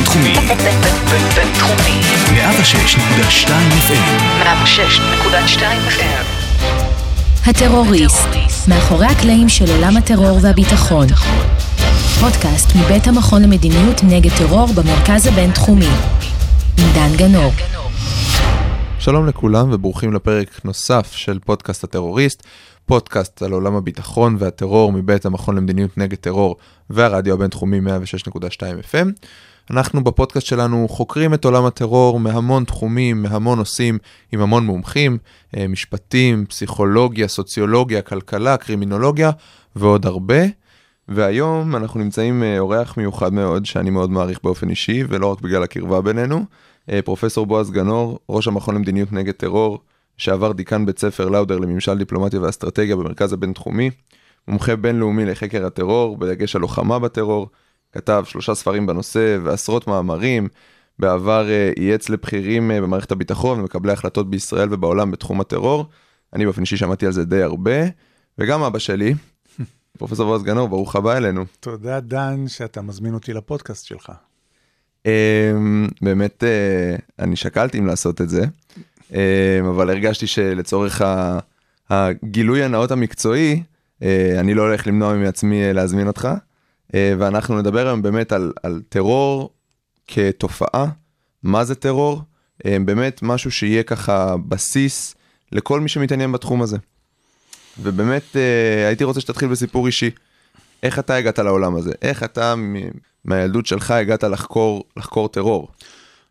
בינתחומי. בינתחומי. 106.2 FM. 106.2 FM. הטרוריסט, מאחורי הקלעים של עולם הטרור והביטחון. פודקאסט מבית המכון למדיניות נגד טרור במרכז הבינתחומי. עם דן גנור. שלום לכולם וברוכים לפרק נוסף של פודקאסט הטרוריסט, פודקאסט על עולם הביטחון והטרור מבית המכון למדיניות נגד טרור והרדיו הבינתחומי 106.2 FM. אנחנו בפודקאסט שלנו חוקרים את עולם הטרור מהמון תחומים, מהמון נושאים, עם המון מומחים, אה, משפטים, פסיכולוגיה, סוציולוגיה, כלכלה, קרימינולוגיה ועוד הרבה. והיום אנחנו נמצאים אה, אורח מיוחד מאוד שאני מאוד מעריך באופן אישי ולא רק בגלל הקרבה בינינו. אה, פרופסור בועז גנור, ראש המכון למדיניות נגד טרור, שעבר דיקן בית ספר לאודר לממשל דיפלומטיה ואסטרטגיה במרכז הבינתחומי, מומחה בינלאומי לחקר הטרור, בדגש על לוחמה בטרור, כתב שלושה ספרים בנושא ועשרות מאמרים, בעבר אה, ייעץ לבכירים אה, במערכת הביטחון ומקבלי החלטות בישראל ובעולם בתחום הטרור. אני באופן אישי שמעתי על זה די הרבה, וגם אבא שלי, פרופסור בועז גנור, ברוך הבא אלינו. תודה, דן, שאתה מזמין אותי לפודקאסט שלך. אמ, באמת, אה, אני שקלתי אם לעשות את זה, אמ, אבל הרגשתי שלצורך הגילוי הנאות המקצועי, אה, אני לא הולך למנוע מעצמי אה, להזמין אותך, אה, ואנחנו נדבר היום באמת על, על טרור כתופעה, מה זה טרור, אה, באמת משהו שיהיה ככה בסיס לכל מי שמתעניין בתחום הזה. ובאמת אה, הייתי רוצה שתתחיל בסיפור אישי. איך אתה הגעת לעולם הזה? איך אתה מהילדות שלך הגעת לחקור, לחקור טרור?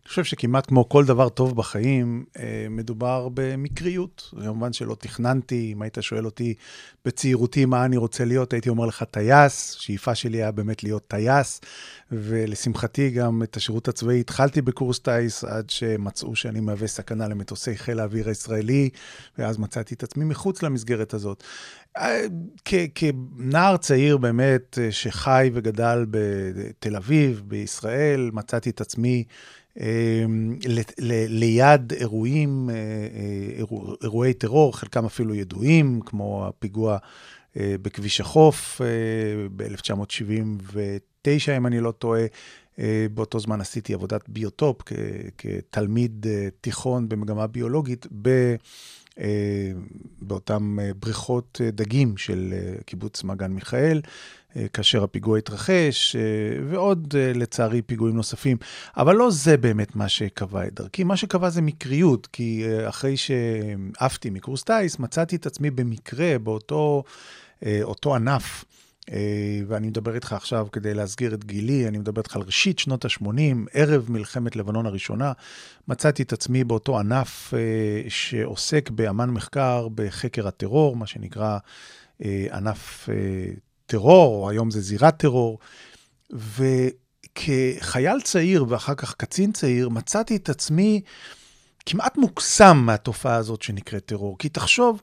חושב שכמעט כמו כל דבר טוב בחיים, אה, מדובר במקריות. כמובן שלא תכננתי, אם היית שואל אותי בצעירותי מה אני רוצה להיות, הייתי אומר לך טייס, שאיפה שלי היה באמת להיות טייס, ולשמחתי גם את השירות הצבאי התחלתי בקורס טייס, עד שמצאו שאני מהווה סכנה למטוסי חיל האוויר הישראלי, ואז מצאתי את עצמי מחוץ למסגרת הזאת. אה, כנער צעיר באמת, אה, שחי וגדל בתל אביב, בישראל, מצאתי את עצמי ליד אירועים, אה, אה, אירוע- אירועי טרור, חלקם אפילו ידועים, כמו הפיגוע אה, בכביש החוף ב-1979, אם אני לא טועה. באותו זמן עשיתי עבודת ביוטופ כ- כתלמיד תיכון במגמה ביולוגית ב... באותן בריכות דגים של קיבוץ מגן מיכאל, כאשר הפיגוע התרחש, אה, ועוד אה, לצערי פיגועים נוספים. אבל לא זה באמת מה שקבע את דרכי, מה שקבע זה מקריות, כי אה, אחרי שעפתי מקורס טיס, מצאתי את עצמי במקרה באותו אה, אותו ענף. אה, ואני מדבר איתך עכשיו כדי להסגיר את גילי, אני מדבר איתך על ראשית שנות ה-80, ערב מלחמת לבנון הראשונה. מצאתי את עצמי באותו ענף אה, שעוסק באמן מחקר בחקר הטרור, מה שנקרא אה, ענף אה, טרור, או היום זה זירת טרור. וכחייל צעיר ואחר כך קצין צעיר, מצאתי את עצמי כמעט מוקסם מהתופעה הזאת שנקראת טרור. כי תחשוב,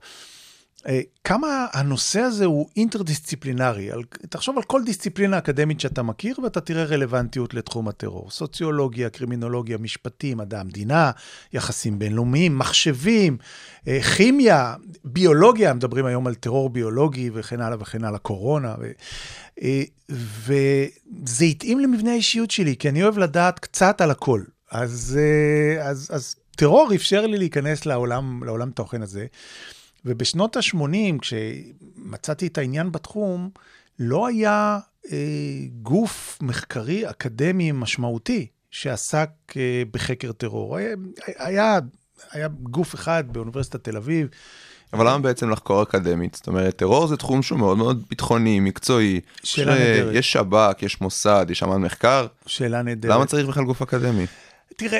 כמה הנושא הזה הוא אינטרדיסציפלינרי. תחשוב על כל דיסציפלינה אקדמית שאתה מכיר ואתה תראה רלוונטיות לתחום הטרור. סוציולוגיה, קרימינולוגיה, משפטים, מדע המדינה, יחסים בינלאומיים, מחשבים, אה, כימיה, ביולוגיה, מדברים היום על טרור ביולוגי וכן הלאה וכן הלאה, קורונה. ו, אה, וזה התאים למבנה האישיות שלי, כי אני אוהב לדעת קצת על הכל. אז, אה, אז, אז טרור אפשר לי להיכנס לעולם, לעולם תוכן הזה. ובשנות ה-80, כשמצאתי את העניין בתחום, לא היה אה, גוף מחקרי אקדמי משמעותי שעסק אה, בחקר טרור. היה, היה, היה גוף אחד באוניברסיטת תל אביב. אבל למה בעצם לחקור אקדמית? זאת אומרת, טרור זה תחום שהוא מאוד מאוד ביטחוני, מקצועי. שאלה ש- נהדרת. יש שב"כ, יש מוסד, יש אמ"ן מחקר. שאלה נהדרת. למה צריך בכלל גוף אקדמי? תראה,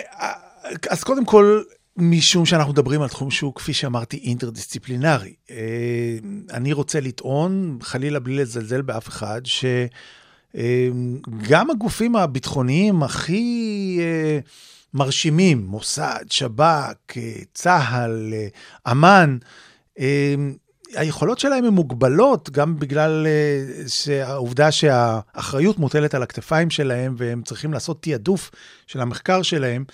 אז קודם כל, משום שאנחנו מדברים על תחום שהוא, כפי שאמרתי, אינטרדיסציפלינרי. אה, אני רוצה לטעון, חלילה בלי לזלזל באף אחד, שגם הגופים הביטחוניים הכי אה, מרשימים, מוסד, שב"כ, אה, צה"ל, אה, אמ"ן, אה, היכולות שלהם הן מוגבלות, גם בגלל העובדה שהאחריות מוטלת על הכתפיים שלהם, והם צריכים לעשות תעדוף של המחקר שלהם.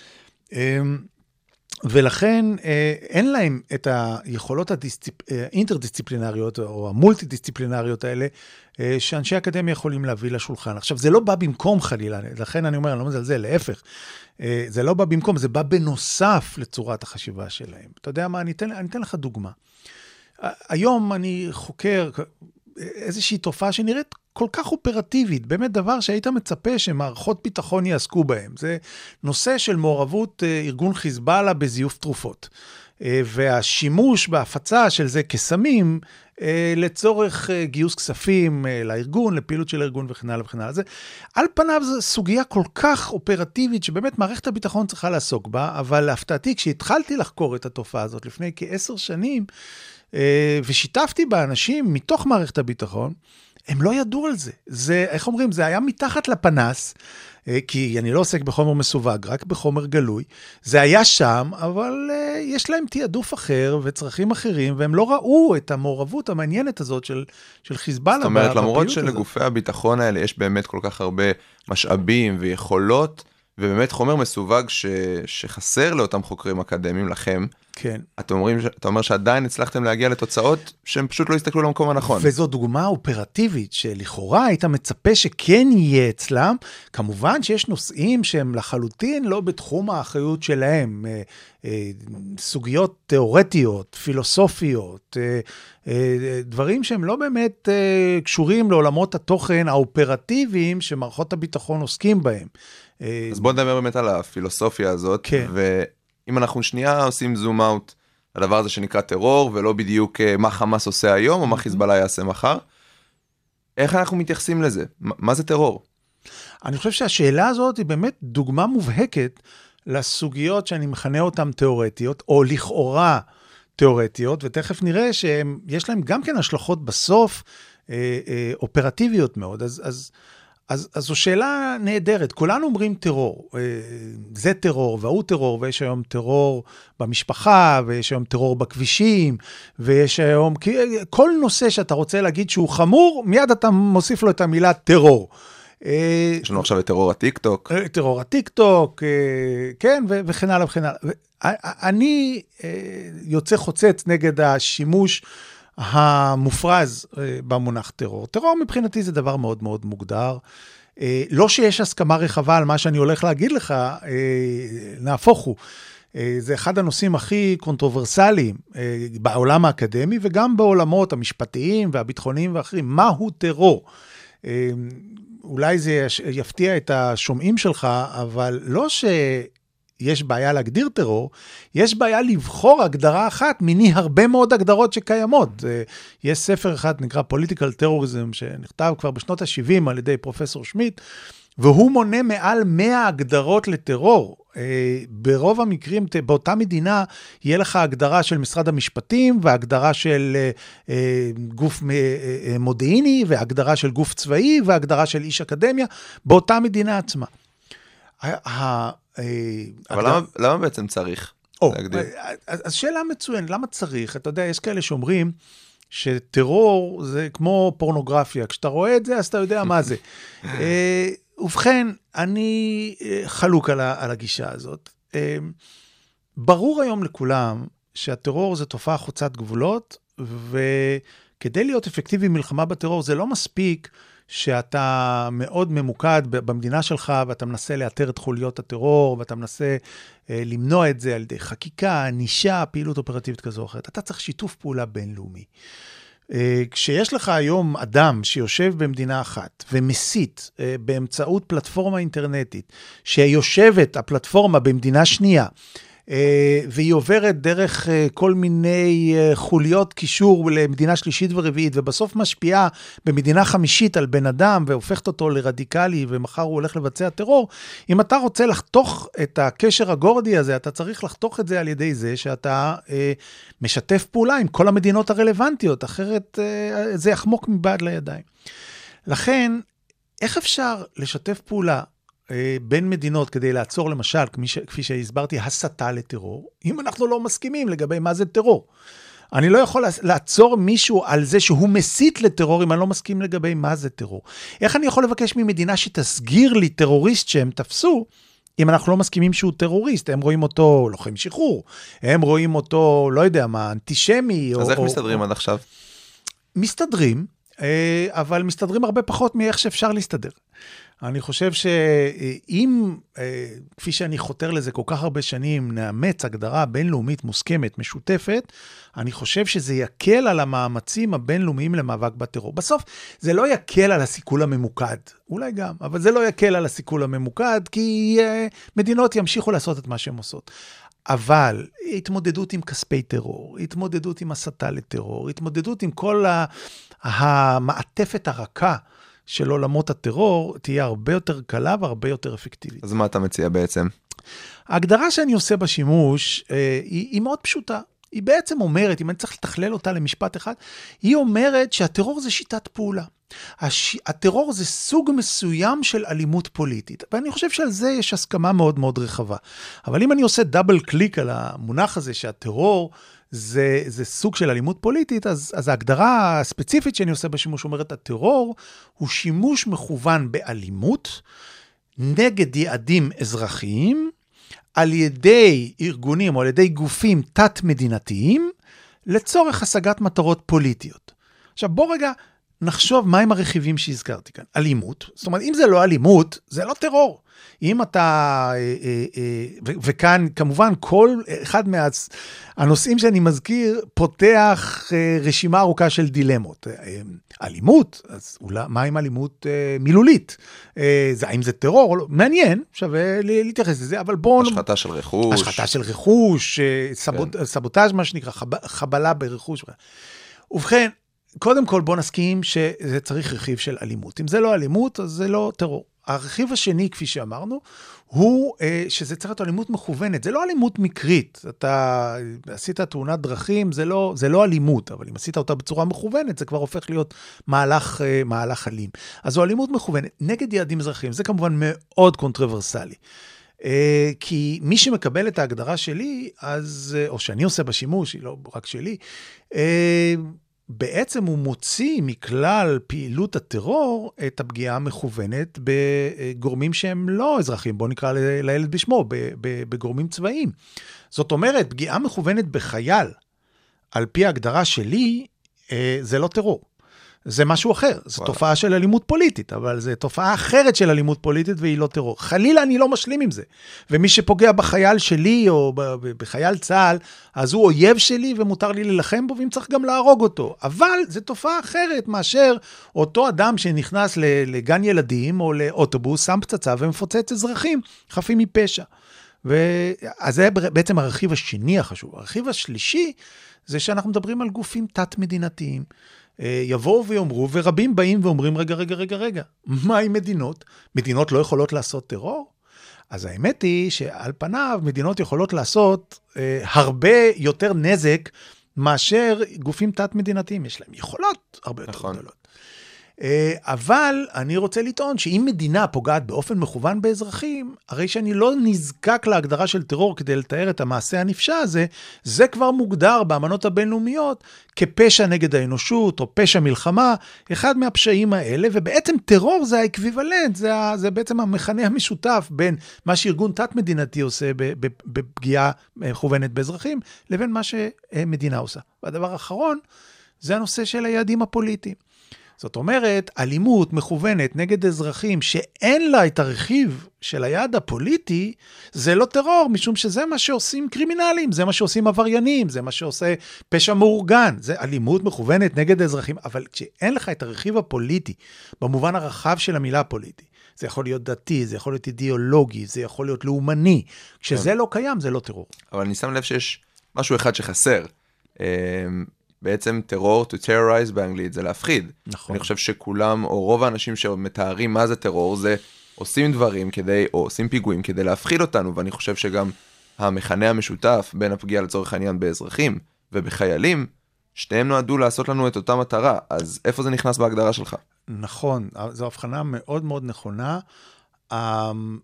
ולכן אה, אין להם את היכולות הדיסציפ... אה, האינטרדיסציפלינריות או המולטי-דיסציפלינריות האלה אה, שאנשי אקדמיה יכולים להביא לשולחן. עכשיו, זה לא בא במקום חלילה, לכן אני אומר, אני לא מזלזל, להפך. זה לא בא במקום, זה בא בנוסף לצורת החשיבה שלהם. אתה יודע מה, אני אתן, אני אתן לך דוגמה. היום אני חוקר איזושהי תופעה שנראית כל כך אופרטיבית, באמת דבר שהיית מצפה שמערכות ביטחון יעסקו בהם. זה נושא של מעורבות אה, ארגון חיזבאללה בזיוף תרופות. אה, והשימוש בהפצה של זה כסמים אה, לצורך גיוס כספים לארגון, לפעילות של הארגון וכן הלאה וכן הלאה. זה, על פניו זו סוגיה כל כך אופרטיבית, שבאמת מערכת הביטחון צריכה לעסוק בה, אבל להפתעתי, כשהתחלתי לחקור את התופעה הזאת לפני כעשר שנים, ושיתפתי באנשים מתוך מערכת הביטחון, הם לא ידעו על זה. זה, איך אומרים, זה היה מתחת לפנס, אה, כי אני לא עוסק בחומר מסווג, רק בחומר גלוי. זה היה שם, אבל uh, יש להם תעדוף אחר וצרכים אחרים, והם לא ראו את המעורבות המעניינת הזאת של, של חיזבאללה. זאת אומרת, למרות שלגופי הזאת. הביטחון האלה יש באמת כל כך הרבה משאבים ויכולות, ובאמת חומר מסווג ש... שחסר לאותם חוקרים אקדמיים, לכם, כן. אתה, אומרים, אתה אומר שעדיין הצלחתם להגיע לתוצאות שהם פשוט לא הסתכלו למקום הנכון. וזו דוגמה אופרטיבית שלכאורה היית מצפה שכן יהיה אצלם. כמובן שיש נושאים שהם לחלוטין לא בתחום האחריות שלהם. אה, אה, סוגיות תיאורטיות, פילוסופיות, אה, דברים שהם לא באמת קשורים לעולמות התוכן האופרטיביים שמערכות הביטחון עוסקים בהם. אז בוא נדבר באמת על הפילוסופיה הזאת. כן. אם אנחנו שנייה עושים זום אאוט לדבר הזה שנקרא טרור, ולא בדיוק אה, מה חמאס עושה היום, או מה חיזבאללה יעשה מחר, איך אנחנו מתייחסים לזה? מה זה טרור? אני חושב שהשאלה הזאת היא באמת דוגמה מובהקת לסוגיות שאני מכנה אותן תיאורטיות, או לכאורה תיאורטיות, ותכף נראה שיש להן גם כן השלכות בסוף אה, אה, אופרטיביות מאוד. אז, אז אז, אז זו שאלה נהדרת. כולנו אומרים טרור. אה, זה טרור והוא טרור, ויש היום טרור במשפחה, ויש היום טרור בכבישים, ויש היום... כל נושא שאתה רוצה להגיד שהוא חמור, מיד אתה מוסיף לו את המילה טרור. אה, יש לנו עכשיו את טרור הטיקטוק. אה, טרור הטיקטוק, כן, וכן הלאה וכן הלאה. אני יוצא חוצץ נגד השימוש המופרז אה, במונח טרור. טרור מבחינתי זה דבר מאוד מאוד מוגדר. אה, לא שיש הסכמה רחבה על מה שאני הולך להגיד לך, אה, נהפוך הוא. זה אחד הנושאים הכי קונטרוברסליים בעולם האקדמי וגם בעולמות המשפטיים והביטחוניים ואחרים. מהו טרור? אולי זה יפתיע את השומעים שלך, אבל לא ש... יש בעיה להגדיר טרור, יש בעיה לבחור הגדרה אחת מיני הרבה מאוד הגדרות שקיימות. אה, יש ספר אחד, נקרא Political Terrorism, שנכתב כבר בשנות ה-70 על ידי פרופסור שמיט, והוא מונה מעל 100 הגדרות לטרור. אה, ברוב המקרים, באותה מדינה, יהיה לך הגדרה של משרד המשפטים, והגדרה של אה, גוף מודיעיני, והגדרה של גוף צבאי, והגדרה של איש אקדמיה, באותה מדינה עצמה. אה, אבל למה, למה בעצם צריך או, להגדיר? אה, אז שאלה מצוינת, למה צריך? אתה יודע, יש כאלה שאומרים שטרור זה כמו פורנוגרפיה, כשאתה רואה את זה, אז אתה יודע מה זה. אה, ובכן, אני חלוק על, על הגישה הזאת. ברור היום לכולם שהטרור זה תופעה חוצת גבולות, וכדי להיות אפקטיבי במלחמה בטרור זה לא מספיק שאתה מאוד ממוקד במדינה שלך ואתה מנסה לאתר את חוליות הטרור ואתה מנסה אה, למנוע את זה על ידי חקיקה, ענישה, פעילות אופרטיבית כזו או אחרת. אתה צריך שיתוף פעולה בינלאומי. אה, כשיש לך היום אדם שיושב במדינה אחת ומסית אה, באמצעות פלטפורמה אינטרנטית, שיושבת הפלטפורמה במדינה שנייה, והיא עוברת דרך אה, כל מיני אה, חוליות קישור למדינה שלישית ורביעית, ובסוף משפיעה במדינה חמישית על בן אדם והופכת אותו לרדיקלי, ומחר הוא הולך לבצע טרור, אם אתה רוצה לחתוך את הקשר הגורדי הזה, אתה צריך לחתוך את זה על ידי זה שאתה אה, משתף פעולה עם כל המדינות הרלוונטיות, אחרת אה, זה יחמוק מבעד לידיים. לכן, איך אפשר לשתף פעולה אה, בין מדינות כדי לעצור למשל, כפי שהסברתי, הסתה לטרור, אם אנחנו לא מסכימים לגבי מה זה טרור. אני לא יכול לעצור מישהו על זה שהוא מסית לטרור אם אני לא מסכים לגבי מה זה טרור. איך אני יכול לבקש ממדינה שתסגיר לי טרוריסט שהם תפסו, אם אנחנו לא מסכימים שהוא טרוריסט, הם רואים אותו לוחם שחרור, הם רואים אותו, לא יודע מה, אנטישמי. אז או, איך או, מסתדרים או... עד עכשיו? מסתדרים, אה, אבל מסתדרים הרבה פחות מאיך שאפשר להסתדר. אני חושב שאם, אה, כפי שאני חותר לזה כל כך הרבה שנים, נאמץ הגדרה בינלאומית מוסכמת, משותפת, אני חושב שזה יקל על המאמצים הבינלאומיים למאבק בטרור. בסוף, זה לא יקל על הסיכול הממוקד, אולי גם, אבל זה לא יקל על הסיכול הממוקד, כי אה, מדינות ימשיכו לעשות את מה שהן עושות. אבל התמודדות עם כספי טרור, התמודדות עם הסתה לטרור, התמודדות עם כל המעטפת הרכה של עולמות הטרור, תהיה הרבה יותר קלה והרבה יותר אפקטיבית. אז מה אתה מציע בעצם? ההגדרה שאני עושה בשימוש אה, היא, היא מאוד פשוטה. היא בעצם אומרת, אם אני צריך לתכלל אותה למשפט אחד, היא אומרת שהטרור זה שיטת פעולה. הש... הטרור זה סוג מסוים של אלימות פוליטית, ואני חושב שעל זה יש הסכמה מאוד מאוד רחבה. אבל אם אני עושה דאבל קליק על המונח הזה שהטרור זה, זה סוג של אלימות פוליטית, אז, אז ההגדרה הספציפית שאני עושה בשימוש אומרת, הטרור הוא שימוש מכוון באלימות נגד יעדים אזרחיים, על ידי ארגונים או על ידי גופים תת-מדינתיים, לצורך השגת מטרות פוליטיות. עכשיו בוא רגע נחשוב מהם הרכיבים שהזכרתי כאן. אלימות, זאת אומרת, אם זה לא אלימות, זה לא טרור. אם אתה, אה, אה, אה, וכאן כמובן כל אחד מהנושאים שאני מזכיר פותח רשימה ארוכה של דילמות. אלימות, אז אולי, מה עם אלימות מילולית? זה, האם זה טרור או לא? מעניין, שווה להתייחס לזה, אבל בואו... השחתה של רכוש. השחתה של רכוש, סבוט, כן. סבוטאז' מה שנקרא, חב, חבלה ברכוש. ובכן, קודם כל בוא נסכים שזה צריך רכיב של אלימות. אם זה לא אלימות, אז זה לא טרור. הרכיב השני, כפי שאמרנו, הוא אה, שזה צריך להיות אלימות מכוונת. זה לא אלימות מקרית. אתה עשית תאונת דרכים, זה לא, זה לא אלימות, אבל אם עשית אותה בצורה מכוונת, זה כבר הופך להיות מהלך, אה, מהלך אלים. אז זו אלימות מכוונת נגד יעדים אזרחיים. זה כמובן מאוד קונטרוברסלי. אה, כי מי שמקבל את ההגדרה שלי, אז, או שאני עושה בשימוש, היא לא רק שלי, בעצם הוא מוציא מכלל פעילות הטרור את הפגיעה המכוונת בגורמים שהם לא אזרחים, בואו נקרא לילד בשמו, בגורמים צבאיים. זאת אומרת, פגיעה מכוונת בחייל, על פי ההגדרה שלי, אה, זה לא טרור. זה משהו אחר, זו וואלה. תופעה של אלימות פוליטית, אבל זו תופעה אחרת של אלימות פוליטית והיא לא טרור. חלילה, אני לא משלים עם זה. ומי שפוגע בחייל שלי או בחייל צה"ל, אז הוא אויב שלי ומותר לי להילחם בו, ואם צריך גם להרוג אותו. אבל זו תופעה אחרת מאשר אותו אדם שנכנס לגן ילדים או לאוטובוס, שם פצצה ומפוצץ אזרחים חפים מפשע. ו... אז זה בעצם הרכיב השני החשוב. הרכיב השלישי זה שאנחנו מדברים על גופים תת-מדינתיים. אה, יבואו ויאמרו, ורבים באים ואומרים, רגע, רגע, רגע, רגע, מה עם מדינות? מדינות לא יכולות לעשות טרור? אז האמת היא שעל פניו מדינות יכולות לעשות אה, הרבה יותר נזק מאשר גופים תת-מדינתיים. יש להם יכולות הרבה יותר נכון. גדולות. אה, אבל אני רוצה לטעון שאם מדינה פוגעת באופן מכוון באזרחים, הרי שאני לא נזקק להגדרה של טרור כדי לתאר את המעשה הנפשע הזה, זה כבר מוגדר באמנות הבינלאומיות כפשע נגד האנושות או פשע מלחמה, אחד מהפשעים האלה, ובעצם טרור זה האקוויוולנט, זה, זה בעצם המכנה המשותף בין מה שארגון תת-מדינתי עושה בפגיעה מכוונת באזרחים, לבין מה שמדינה עושה. והדבר האחרון, זה הנושא של היעדים הפוליטיים. זאת אומרת, אלימות מכוונת נגד אזרחים שאין לה את הרכיב של היעד הפוליטי, זה לא טרור, משום שזה מה שעושים קרימינלים, זה מה שעושים עבריינים, זה מה שעושה פשע מאורגן, זה אלימות מכוונת נגד אזרחים, אבל כשאין לך את הרכיב הפוליטי, במובן הרחב של המילה פוליטי, זה יכול להיות דתי, זה יכול להיות אידיאולוגי, זה יכול להיות לאומני, כשזה כן. לא קיים, זה לא טרור. אבל אני שם לב שיש משהו אחד שחסר. בעצם טרור, to terrorize באנגלית, זה להפחיד. נכון. אני חושב שכולם, או רוב האנשים שמתארים מה זה טרור, זה עושים דברים כדי, או עושים פיגועים כדי להפחיד אותנו, ואני חושב שגם המכנה המשותף בין הפגיעה לצורך העניין באזרחים ובחיילים, שניהם נועדו לעשות לנו את אותה מטרה, אז איפה זה נכנס בהגדרה שלך? נכון, זו הבחנה מאוד מאוד נכונה. אמ,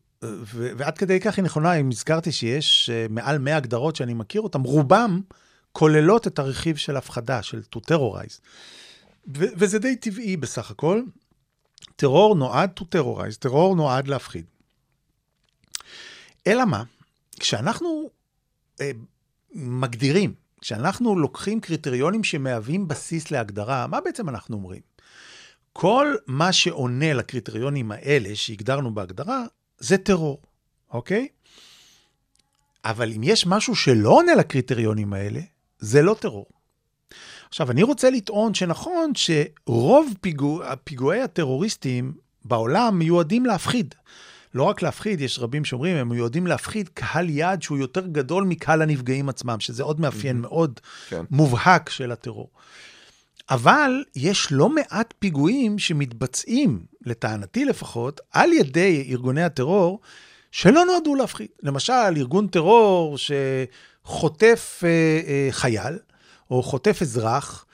ועד כדי כך היא נכונה, אם הזכרתי שיש אה, מעל 100 הגדרות שאני מכיר אותן, רובם כוללות את הרכיב של הפחדה, של to terrorize. ו- וזה די טבעי בסך הכל. טרור נועד to terrorize, טרור נועד להפחיד. אלא מה? כשאנחנו אה, מגדירים, כשאנחנו לוקחים קריטריונים שמהווים בסיס להגדרה, מה בעצם אנחנו אומרים? כל מה שעונה לקריטריונים האלה שהגדרנו בהגדרה, זה טרור, אוקיי? אבל אם יש משהו שלא עונה לקריטריונים האלה, זה לא טרור. עכשיו, אני רוצה לטעון שנכון שרוב פיגוע, פיגועי הטרוריסטים בעולם מיועדים להפחיד. לא רק להפחיד, יש רבים שאומרים, הם מיועדים להפחיד קהל יעד שהוא יותר גדול מקהל הנפגעים עצמם, שזה עוד מאפיין Mhm. מאוד כן. מובהק של הטרור. אבל יש לא מעט פיגועים שמתבצעים, לטענתי לפחות, על ידי ארגוני הטרור, שלא נועדו להפחיד. למשל, ארגון טרור שחוטף אה, אה, חייל, או חוטף אזרח,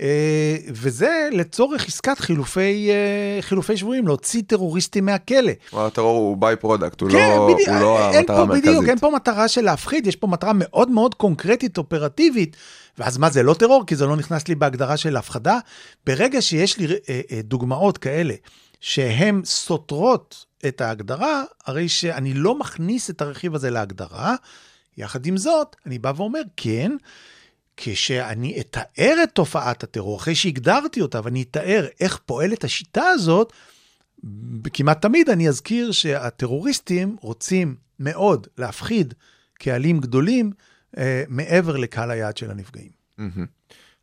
אה, וזה לצורך עסקת חילופי, אה, חילופי שבויים, להוציא טרוריסטים מהכלא. הטרור הוא by-product, הוא כן, לא בדיוק, הוא לא אין המטרה פה, בדיוק, המרכזית. אין פה מטרה של להפחיד, יש פה מטרה מאוד מאוד קונקרטית, אופרטיבית. ואז מה זה לא טרור? כי זה לא נכנס לי בהגדרה של הפחדה. ברגע שיש לי אה, אה, דוגמאות כאלה שהן סותרות את ההגדרה, הרי שאני לא מכניס את הרכיב הזה להגדרה. יחד עם זאת, אני בא ואומר, כן, כשאני אתאר את תופעת הטרור, אחרי שהגדרתי אותה, ואני אתאר איך פועלת השיטה הזאת, כמעט תמיד אני אזכיר שהטרוריסטים רוצים מאוד להפחיד קהלים גדולים אה, מעבר לקהל היעד של הנפגעים. מהמם.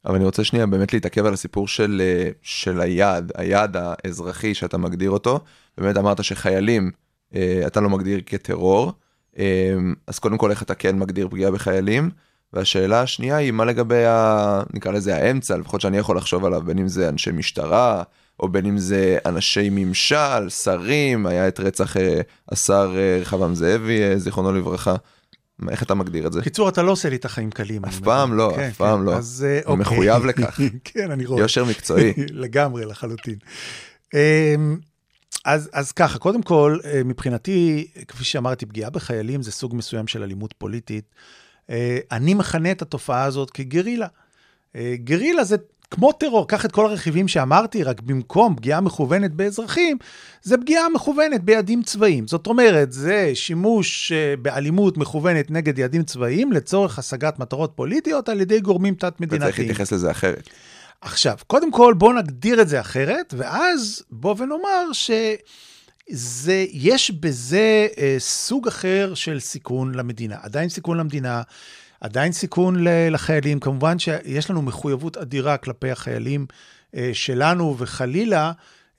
אבל אני רוצה שנייה באמת להתעכב על הסיפור של, אה, של היעד, היעד האזרחי שאתה מגדיר אותו. באמת אמרת שחיילים אה, אתה לא מגדיר כטרור, אה, אז קודם כל איך אתה כן מגדיר פגיעה בחיילים, והשאלה השנייה היא מה לגבי ה... נקרא לזה האמצע, לפחות שאני יכול לחשוב עליו, בין אם זה אנשי משטרה, או בין אם זה אנשי ממשל, שרים, היה את רצח השר רחבעם זאבי, זיכרונו לברכה. איך אתה מגדיר את זה? בקיצור, אתה לא עושה לי את החיים קלים. אף פעם. לא, כן, אף פעם כן. לא. אז אה, אני אוקיי. מחויב לכך. כן, אני רואה. יושר מקצועי. לגמרי, לחלוטין. אמ, אז, אז ככה, קודם כל, אה, מבחינתי, כפי שאמרתי, פגיעה בחיילים זה סוג מסוים של אלימות פוליטית. אה, אני מכנה את התופעה הזאת כגרילה. גרילה זה כמו טרור, קח את כל הרכיבים שאמרתי, רק במקום פגיעה מכוונת באזרחים, זה פגיעה מכוונת ביעדים צבאיים. זאת אומרת, זה שימוש אה, באלימות מכוונת נגד יעדים צבאיים לצורך השגת מטרות פוליטיות על ידי גורמים תת-מדינתיים. וצריך להתייחס לזה אחרת. עכשיו, קודם כל בואו נגדיר את זה אחרת, ואז בוא ונאמר שזה, יש בזה אה, סוג אחר של סיכון למדינה. עדיין סיכון למדינה, עדיין סיכון לחיילים. כמובן שיש לנו מחויבות אדירה כלפי החיילים אה, שלנו, וחלילה,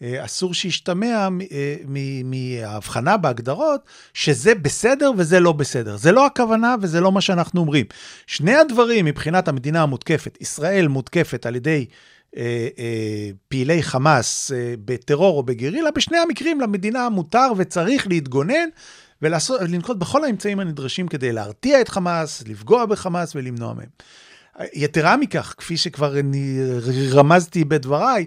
אה, אסור שישתמע אה, מההבחנה בהגדרות שזה בסדר וזה לא בסדר. זה לא הכוונה וזה לא מה שאנחנו אומרים. שני הדברים מבחינת המדינה המותקפת, ישראל מותקפת על ידי פעילי חמאס בטרור או בגרילה, בשני המקרים למדינה מותר וצריך להתגונן ולנקוט בכל האמצעים הנדרשים כדי להרתיע את חמאס, לפגוע בחמאס ולמנוע מהם. יתרה מכך, כפי שכבר רמזתי בדבריי,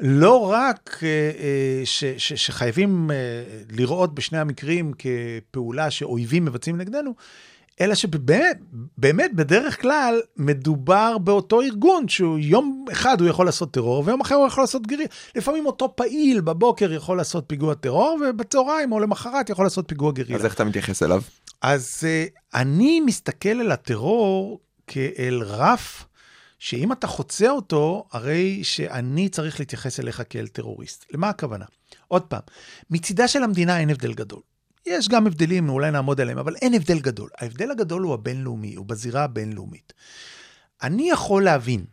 לא רק אה, אה, ש, ש, שחייבים אה, לראות בשני המקרים כפעולה שאויבים מבצעים נגדנו, אלא שבאמת, באמת, בדרך כלל, מדובר באותו ארגון, שהוא יום אחד הוא יכול לעשות טרור, ויום אחר הוא יכול לעשות גריל. לפעמים אותו פעיל בבוקר יכול לעשות פיגוע טרור, ובצהריים או למחרת יכול לעשות פיגוע גרילה. אז איך אתה מתייחס אליו? אז uh, אני מסתכל על הטרור כאל רף, שאם אתה חוצה אותו, הרי שאני צריך להתייחס אליך כאל טרוריסט. למה הכוונה? עוד פעם, מצידה של המדינה אין הבדל גדול. יש גם הבדלים, אולי נעמוד עליהם, אבל אין הבדל גדול. ההבדל הגדול הוא הבינלאומי, הוא בזירה הבינלאומית. אני יכול להבין,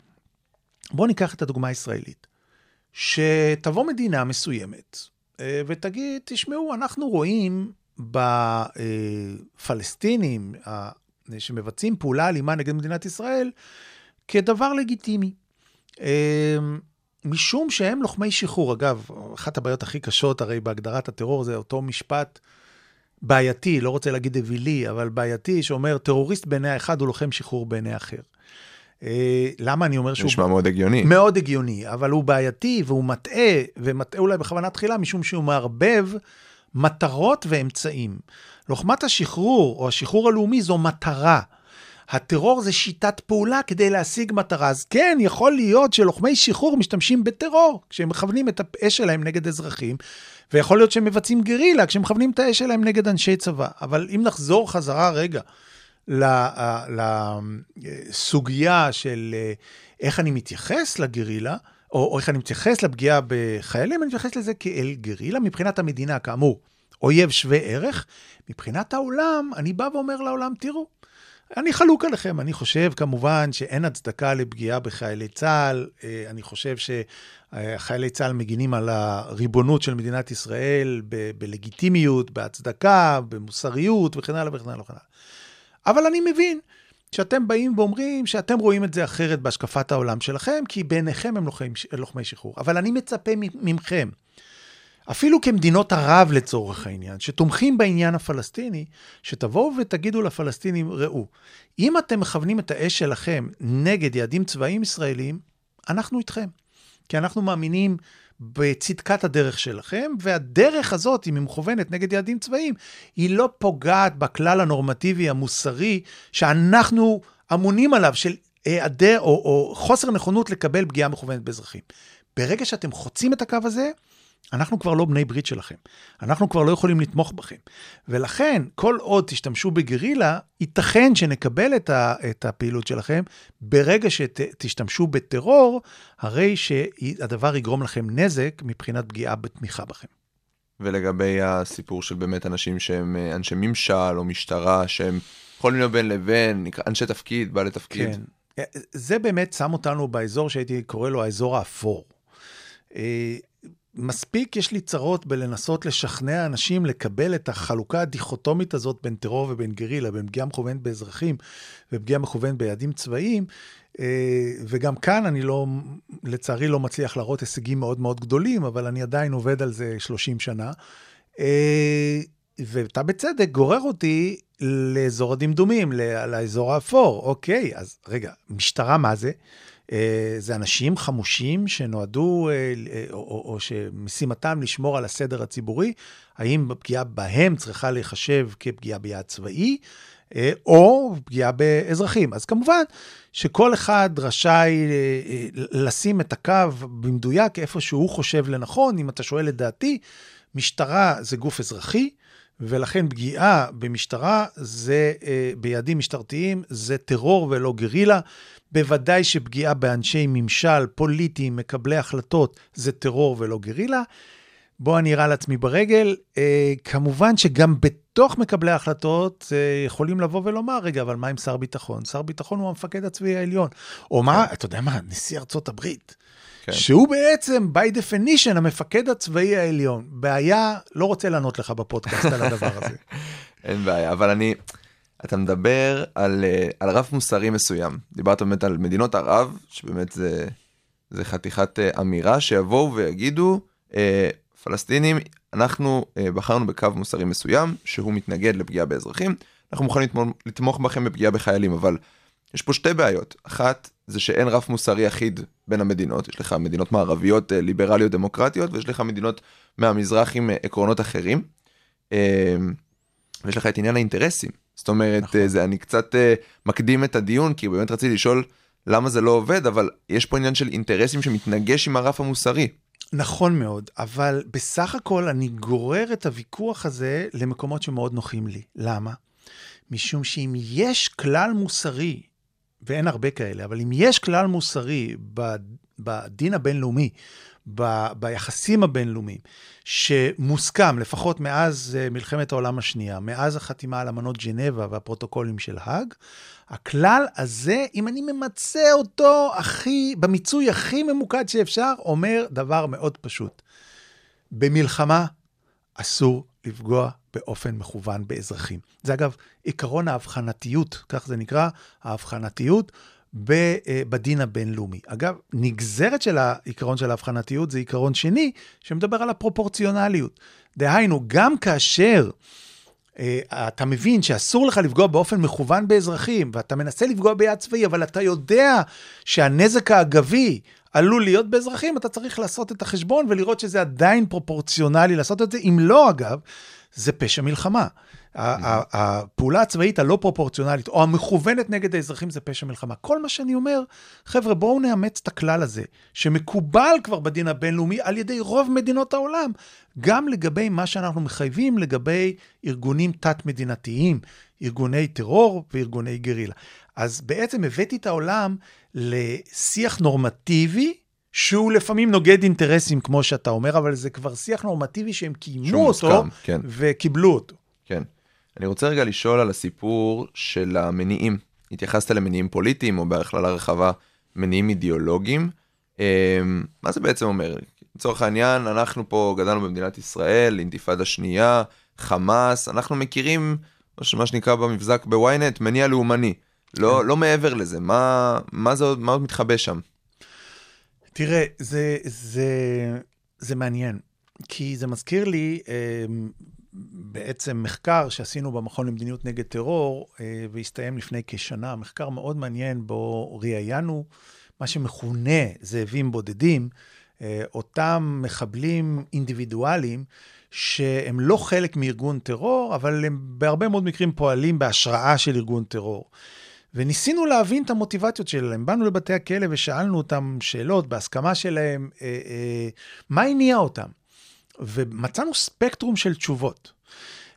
בואו ניקח את הדוגמה הישראלית, שתבוא מדינה מסוימת אה, ותגיד, תשמעו, אנחנו רואים בפלסטינים שמבצעים פעולה אלימה נגד מדינת ישראל כדבר לגיטימי. אה, משום שהם לוחמי שחרור. אגב, אחת הבעיות הכי קשות הרי בהגדרת הטרור זה אותו משפט בעייתי, לא רוצה להגיד אווילי, אבל בעייתי, שאומר, טרוריסט בעיני האחד הוא לוחם שחרור בעיני האחר. אה, למה אני אומר שהוא... נשמע מאוד הגיוני. מאוד הגיוני, אבל הוא בעייתי והוא מטעה, ומטעה אולי בכוונה תחילה, משום שהוא מערבב מטרות ואמצעים. לוחמת השחרור, או השחרור הלאומי, זו מטרה. הטרור זה שיטת פעולה כדי להשיג מטרה. אז כן, יכול להיות שלוחמי שחרור משתמשים בטרור כשהם מכוונים את האש שלהם נגד אזרחים, ויכול להיות שהם מבצעים גרילה כשהם מכוונים את האש שלהם נגד אנשי צבא. אבל אם נחזור חזרה רגע לסוגיה של אה, איך אני מתייחס לגרילה, או איך אני מתייחס לפגיעה בחיילים, אני מתייחס לזה כאל גרילה מבחינת המדינה, כאמור, אויב שווה ערך. מבחינת העולם, אני בא ואומר לעולם, תראו, אני חלוק עליכם, אני חושב כמובן שאין הצדקה לפגיעה בחיילי צה"ל, אה, אני חושב שחיילי צה"ל מגינים על הריבונות של מדינת ישראל ב- בלגיטימיות, בהצדקה, במוסריות וכן הלאה וכן הלאה וכן הלאה. אבל אני מבין שאתם באים ואומרים שאתם רואים את זה אחרת בהשקפת העולם שלכם, כי בעיניכם הם לוחמי, לוחמי שחרור. אבל אני מצפה מכם, אפילו כמדינות ערב לצורך העניין, שתומכים בעניין הפלסטיני, שתבואו ותגידו לפלסטינים, ראו, אם אתם מכוונים את האש שלכם נגד יעדים צבאיים ישראלים, אנחנו איתכם. כי אנחנו מאמינים בצדקת הדרך שלכם, והדרך הזאת, אם היא מכוונת נגד יעדים צבאיים, היא לא פוגעת בכלל הנורמטיבי המוסרי שאנחנו אמונים עליו, של היעדר או, או חוסר נכונות לקבל פגיעה מכוונת באזרחים. ברגע שאתם חוצים את הקו הזה, אנחנו כבר לא בני ברית שלכם. אנחנו כבר לא יכולים לתמוך בכם. ולכן, כל עוד תשתמשו בגרילה, ייתכן שנקבל את, ה, את הפעילות שלכם. ברגע שתשתמשו בטרור, הרי שהדבר יגרום לכם נזק מבחינת פגיעה בתמיכה בכם. ולגבי הסיפור של באמת אנשים שהם אה, אנשי ממשל או משטרה, שהם יכולים להיות בין לבין, אנשי תפקיד, בעלי תפקיד. כן. אה, זה באמת שם אותנו באזור שהייתי קורא לו האזור האפור. מספיק יש לי צרות בלנסות לשכנע אנשים לקבל את החלוקה הדיכוטומית הזאת בין טרור ובין גרילה, בין פגיעה מכוונת באזרחים ופגיעה מכוונת ביעדים צבאיים. אה, וגם כאן אני לא, לצערי לא מצליח להראות הישגים מאוד מאוד גדולים, אבל אני עדיין עובד על זה 30 שנה. אה, ואתה בצדק גורר אותי לאזור הדמדומים, לאזור האפור. אוקיי, אז רגע, משטרה מה זה? אה, זה אנשים חמושים שנועדו, אה, אה, או, או, או שמשימתם לשמור על הסדר הציבורי, האם פגיעה בהם צריכה להיחשב כפגיעה ביעד צבאי, או פגיעה באזרחים. אז כמובן שכל אחד רשאי לשים את הקו במדויק איפה שהוא חושב לנכון. אם אתה שואל את דעתי, משטרה זה גוף אזרחי, ולכן פגיעה במשטרה זה, ביעדים משטרתיים, זה טרור ולא גרילה. בוודאי שפגיעה באנשי ממשל, פוליטיים, מקבלי החלטות, זה טרור ולא גרילה. בוא אני אראה לעצמי ברגל. אה, כמובן שגם בתוך מקבלי ההחלטות אה, יכולים לבוא ולומר, רגע, אבל מה עם שר ביטחון? שר ביטחון הוא המפקד הצבאי העליון. או מה, אתה יודע מה, נשיא ארצות הברית. כן. שהוא בעצם, by definition, המפקד הצבאי העליון. בעיה, לא רוצה לענות לך בפודקאסט על הדבר הזה. אין בעיה, אבל אני, אתה מדבר על, אה, על רף מוסרי מסוים. דיברת באמת על מדינות ערב, שבאמת זה, זה חתיכת אה, אמירה, שיבואו ויגידו, אה, פלסטינים, אנחנו בחרנו בקו מוסרי מסוים, שהוא מתנגד לפגיעה באזרחים, אנחנו מוכנים לתמוך בכם בפגיעה בחיילים, אבל יש פה שתי בעיות. אחת, זה שאין רף מוסרי אחיד בין המדינות, יש לך מדינות מערביות ליברליות דמוקרטיות, ויש לך מדינות מהמזרח עם עקרונות אחרים. ויש לך את עניין האינטרסים. זאת אומרת, נכון. זה, אני קצת uh, מקדים את הדיון, כי באמת רציתי לשאול למה זה לא עובד, אבל יש פה עניין של אינטרסים שמתנגש עם הרף המוסרי. נכון מאוד, אבל בסך הכל אני גורר את הוויכוח הזה למקומות שמאוד נוחים לי. למה? משום שאם יש כלל מוסרי, ואין הרבה כאלה, אבל אם יש כלל מוסרי בדין הבינלאומי, ב, ביחסים הבינלאומיים, שמוסכם, לפחות מאז אה, מלחמת העולם השנייה, מאז החתימה על אמנות ג'נבה והפרוטוקולים של האג, הכלל הזה, אם אני ממצה אותו הכי, במיצוי הכי ממוקד שאפשר, אומר דבר מאוד פשוט. במלחמה אסור לפגוע באופן מכוון באזרחים. זה אגב עקרון ההבחנתיות, כך זה נקרא, ההבחנתיות. אה, בדין הבינלאומי. אגב, נגזרת של העיקרון של ההבחנתיות זה עיקרון שני, שמדבר על הפרופורציונליות. דהיינו, גם כאשר אה, אתה מבין שאסור לך לפגוע באופן מכוון באזרחים, ואתה מנסה לפגוע ביד צבאי, אבל אתה יודע שהנזק האגבי עלול להיות באזרחים, אתה צריך לעשות את החשבון ולראות שזה עדיין פרופורציונלי לעשות את זה. אם לא, אגב, זה פשע מלחמה. הפעולה הצבאית הלא פרופורציונלית, או המכוונת נגד האזרחים, זה פשע מלחמה. כל מה שאני אומר, חבר'ה, בואו נאמץ את הכלל הזה, שמקובל כבר בדין הבינלאומי על ידי רוב מדינות העולם, גם לגבי מה שאנחנו מחייבים לגבי ארגונים תת-מדינתיים, ארגוני טרור וארגוני גרילה. אז בעצם הבאתי את העולם לשיח נורמטיבי, שהוא לפעמים נוגד אינטרסים, כמו שאתה אומר, אבל זה כבר שיח נורמטיבי שהם קיימו אותו מוסכם, כן. וקיבלו אותו. כן. אני רוצה רגע לשאול על הסיפור של המניעים. התייחסת למניעים פוליטיים, או בהכללה רחבה, מניעים אידיאולוגיים. אה, מה זה בעצם אומר? לצורך העניין, אנחנו פה גדלנו במדינת ישראל, אינתיפאדה שנייה, חמאס, אנחנו מכירים מה שנקרא במבזק בוויינט, מניע לאומני. לא, לא מעבר לזה, מה, מה, זה, מה עוד מתחבא שם? תראה, זה, זה, זה מעניין, כי זה מזכיר לי אה, בעצם מחקר שעשינו במכון למדיניות נגד טרור, אה, והסתיים לפני כשנה, מחקר מאוד מעניין, בו ראיינו מה שמכונה זאבים בודדים, אה, אותם מחבלים אינדיבידואליים, שהם לא חלק מארגון טרור, אבל הם בהרבה מאוד מקרים פועלים בהשראה של ארגון טרור. וניסינו להבין את המוטיבציות שלהם. באנו לבתי הכלא ושאלנו אותם שאלות בהסכמה שלהם, אה, אה, מה הניע אותם? ומצאנו ספקטרום של תשובות.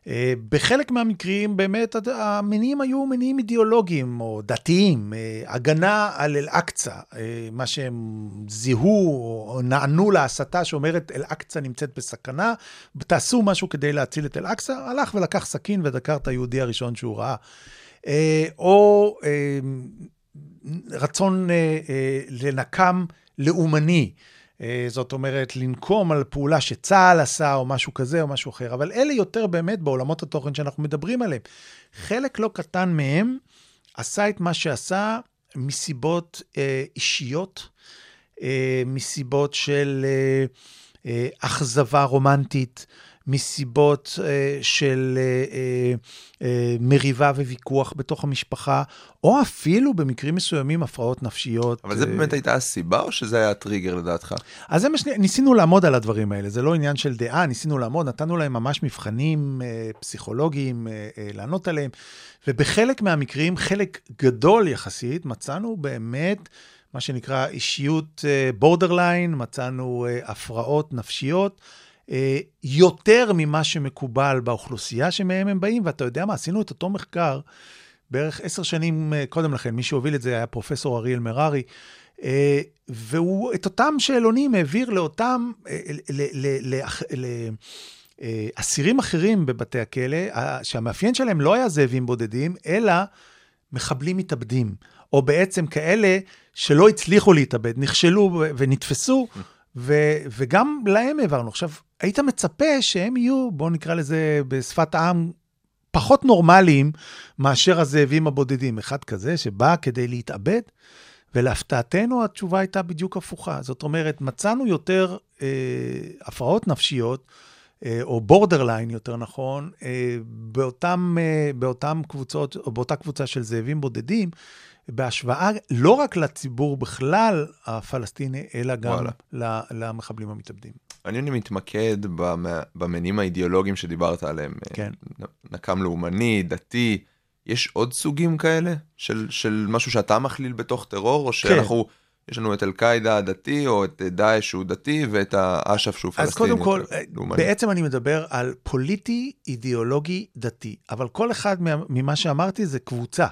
אה, בחלק מהמקרים באמת המניעים היו מניעים אידיאולוגיים או דתיים, אה, הגנה על אל-אקצא, אה, מה שהם זיהו או נענו להסתה שאומרת אל-אקצא נמצאת בסכנה, תעשו משהו כדי להציל את אל-אקצא, הלך ולקח סכין ודקר את היהודי הראשון שהוא ראה. אה, או רצון לנקם לאומני. אה, זאת אומרת, לנקום על פעולה שצה"ל עשה, או משהו כזה, או משהו אחר. אבל אלה יותר באמת בעולמות התוכן שאנחנו מדברים עליהם. חלק לא קטן מהם עשה את מה שעשה מסיבות אה, אישיות, אה, מסיבות של אה, אה, אכזבה רומנטית, מסיבות אה, של אה, אה, אה, מריבה וויכוח בתוך המשפחה, או אפילו במקרים מסוימים הפרעות נפשיות. אבל זה אה, באמת הייתה הסיבה, או שזה היה הטריגר לדעתך? אז זה מה שניסינו לעמוד על הדברים האלה, זה לא עניין של דעה, ניסינו לעמוד, נתנו להם ממש מבחנים אה, פסיכולוגיים אה, אה, לענות עליהם, ובחלק מהמקרים, חלק גדול יחסית, מצאנו באמת מה שנקרא אישיות בורדרליין, מצאנו הפרעות נפשיות. אה, יותר ממה שמקובל באוכלוסייה שמהם הם באים, ואתה יודע מה, עשינו את אותו מחקר בערך עשר שנים אה, קודם לכן, מי שהוביל את זה היה פרופסור אריאל מררי, אה, והוא את אותם שאלונים העביר לאותם, אה, ל- ל- ל- ל- אה, אסירים אחרים בבתי הכלא, שהמאפיין שלהם לא היה זאבים בודדים, אלא מחבלים מתאבדים, או בעצם כאלה שלא הצליחו להתאבד, נכשלו ונתפסו, ו- וגם להם העברנו. עכשיו, היית מצפה שהם יהיו, בואו נקרא לזה בשפת העם, פחות נורמליים מאשר הזאבים הבודדים. אחד כזה שבא כדי להתאבד, ולהפתעתנו התשובה הייתה בדיוק הפוכה. זאת אומרת, מצאנו יותר אה, הפרעות נפשיות, אה, או בורדרליין יותר נכון, אה, באותם, אה, באותם קבוצות, או באותה קבוצה של זאבים בודדים, בהשוואה לא רק לציבור בכלל הפלסטיני, אלא גם וואלה. למחבלים המתאבדים. אני מתמקד במ- במניעים האידיאולוגיים שדיברת עליהם. כן. נקם לאומני, דתי. יש עוד סוגים כאלה של, של משהו שאתה מכליל בתוך טרור, או שאנחנו, יש לנו את אל-קאעידה הדתי, או את דאעש שהוא דתי, ואת האש"ף שהוא פלסטיני. אז קודם כל, יותר לאומני. בעצם אני מדבר על פוליטי, אידיאולוגי, דתי. אבל כל אחד מה- ממה שאמרתי זה קבוצה.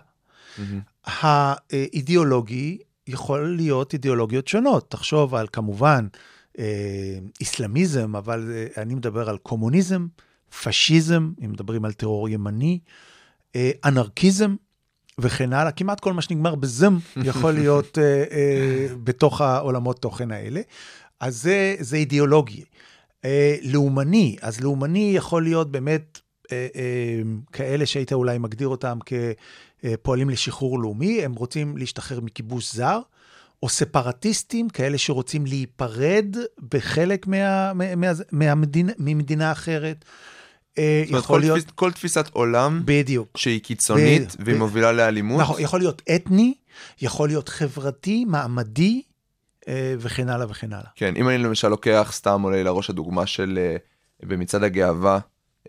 מהמם. האידיאולוגי יכול להיות אידיאולוגיות שונות. תחשוב על כמובן אה, איסלאמיזם, אבל אה, אני מדבר על קומוניזם, פשיזם, אם מדברים על טרור ימני, אה, אנרכיזם וכן הלאה. כמעט כל מה שנגמר בזם יכול להיות אה, אה, בתוך העולמות תוכן האלה. אז זה, זה אידיאולוגי. אה, לאומני, אז לאומני יכול להיות באמת אה, אה, כאלה שהיית אולי מגדיר אותם כפועלים לשחרור לאומי, הם רוצים להשתחרר מכיבוש זר, או ספרטיסטים, כאלה שרוצים להיפרד בחלק מה, מה, מה, מהמדינה, ממדינה אחרת. אה, זאת אומרת, יכול כל, להיות, תפיס, כל תפיסת עולם בדיוק. שהיא קיצונית ב- והיא מובילה לאלימות, נכון, יכול להיות אתני, יכול להיות חברתי, מעמדי, וכן הלאה וכן הלאה. כן, אם אני למשל לוקח, סתם עולה לראש הדוגמה של במצעד הגאווה,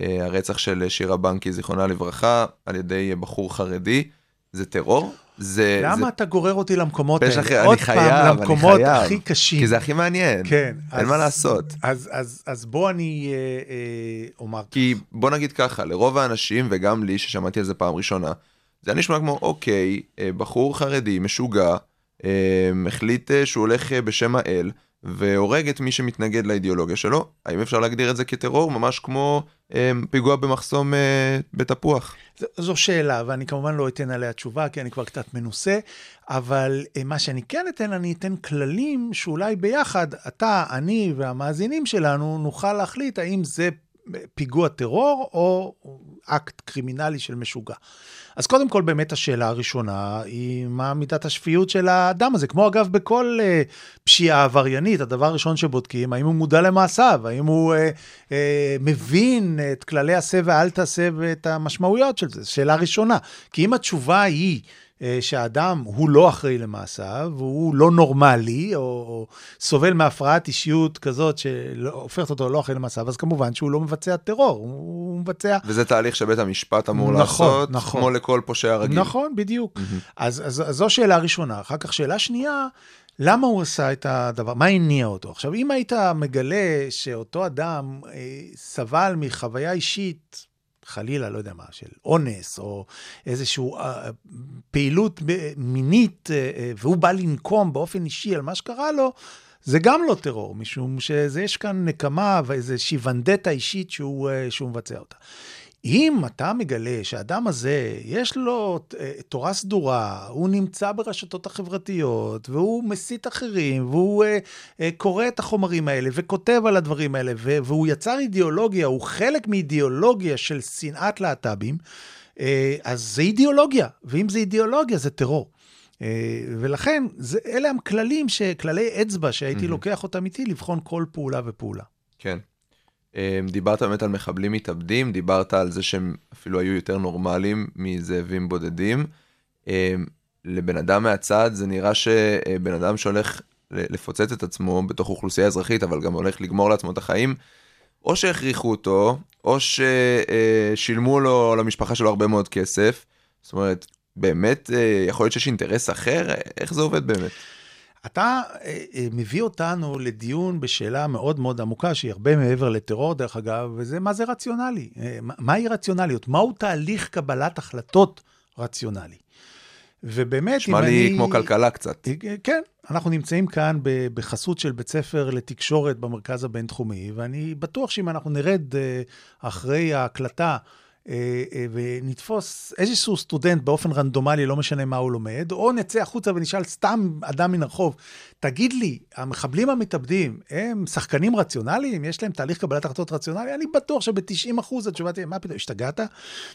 הרצח של שירה בנקי, זיכרונה לברכה, על ידי בחור חרדי, זה טרור? זה... למה זה... אתה גורר אותי למקומות האלה? אחר, אני עוד חייב, פעם, אני למקומות חייב. הכי קשים. כי זה הכי מעניין. כן. אין אז- מה לעשות. אז, אז, אז בוא אני אה, אה, אומר. כי בוא נגיד ככה, לרוב האנשים, וגם לי, ששמעתי על זה פעם ראשונה, זה היה נשמע כמו, אוקיי, אה, בחור חרדי, משוגע, אה, החליט אה, שהוא הולך אה, בשם האל, והורג את מי שמתנגד לאידיאולוגיה שלו. האם אפשר להגדיר את זה כטרור? ממש כמו אה, פיגוע במחסום אה, בתפוח. ז- זו שאלה, ואני כמובן לא אתן עליה תשובה, כי אני כבר קצת מנוסה, אבל אה, מה שאני כן אתן, אני אתן כללים שאולי ביחד, אתה, אני והמאזינים שלנו, נוכל להחליט האם זה פיגוע טרור או אקט קרימינלי של משוגע. אז קודם כל, באמת השאלה הראשונה היא מה מידת השפיות של האדם הזה. כמו אגב בכל אה, פשיעה עבריינית, הדבר הראשון שבודקים, האם הוא מודע למעשיו, האם הוא אה, אה, מבין את כללי עשה ואל תעשה ואת המשמעויות של זה. שאלה ראשונה. כי אם התשובה היא שהאדם הוא לא אחראי למעשיו, והוא לא נורמלי, או, או סובל מהפרעת אישיות כזאת שהופכת אותו לא אחראי למעשיו, אז כמובן שהוא לא מבצע טרור, הוא, הוא מבצע וזה תהליך שבית המשפט אמור נכון, לעשות, נכון. כמו לכל פושע רגיל. נכון, בדיוק. אז, אז, אז זו שאלה ראשונה. אחר כך שאלה שנייה, למה הוא עשה את הדבר? מה הניע אותו? עכשיו, אם היית מגלה שאותו אדם אה, סבל מחוויה אישית, חלילה, לא יודע מה, של אונס, או איזושהי אה, פעילות מינית, אה, אה, והוא בא לנקום באופן אישי על מה שקרה לו, זה גם לא טרור, משום שיש כאן נקמה ואיזושהי ונדטה אישית שהוא, אה, שהוא מבצע אותה. אם אתה מגלה שהאדם הזה, יש לו אה, תורה סדורה, הוא נמצא ברשתות החברתיות, והוא מסית אחרים, והוא אה, אה, קורא את החומרים האלה, וכותב על הדברים האלה, והוא יצר אידיאולוגיה, הוא חלק מאידיאולוגיה של שנאת להט"בים, אה, אז זה אידיאולוגיה, ואם זה אידיאולוגיה, זה טרור. אה, ולכן, זה, אלה הם כללים, כללי אצבע שהייתי לוקח אותם איתי לבחון כל פעולה ופעולה. כן. אמ, דיברת באמת על מחבלים מתאבדים, דיברת על זה שהם אפילו היו יותר נורמליים מזאבים בודדים. אמ, לבן אדם מהצד זה נראה שבן אדם שהולך לפוצץ את עצמו בתוך אוכלוסייה אזרחית, אבל גם הולך לגמור לעצמו את החיים, או שהכריחו אותו, או ששילמו לו, למשפחה שלו הרבה מאוד כסף. זאת אומרת, באמת, אה, יכול להיות שיש אינטרס אחר? איך זה עובד באמת? אתה אה, אה, מביא אותנו לדיון בשאלה מאוד מאוד עמוקה, שהיא הרבה מעבר לטרור, דרך אגב, וזה מה זה רציונלי. אה, מה- מהי רציונליות? מהו תהליך קבלת החלטות רציונלי? ובאמת, אם נשמע אני... לי כמו כלכלה קצת. אה, כן, אנחנו נמצאים כאן בחסות של בית ספר לתקשורת במרכז הבינתחומי, ואני בטוח שאם אנחנו נרד אה, אחרי ההקלטה אה, אה, ונתפוס איזשהו סטודנט באופן רנדומלי, לא משנה מה הוא לומד, או נצא החוצה ונשאל סתם אדם מן הרחוב, תגיד לי, המחבלים המתאבדים הם שחקנים רציונליים? יש להם תהליך קבלת החלטות רציונלי? אני בטוח שב-90 אחוז התשובה תהיה, מה פתאום, השתגעת?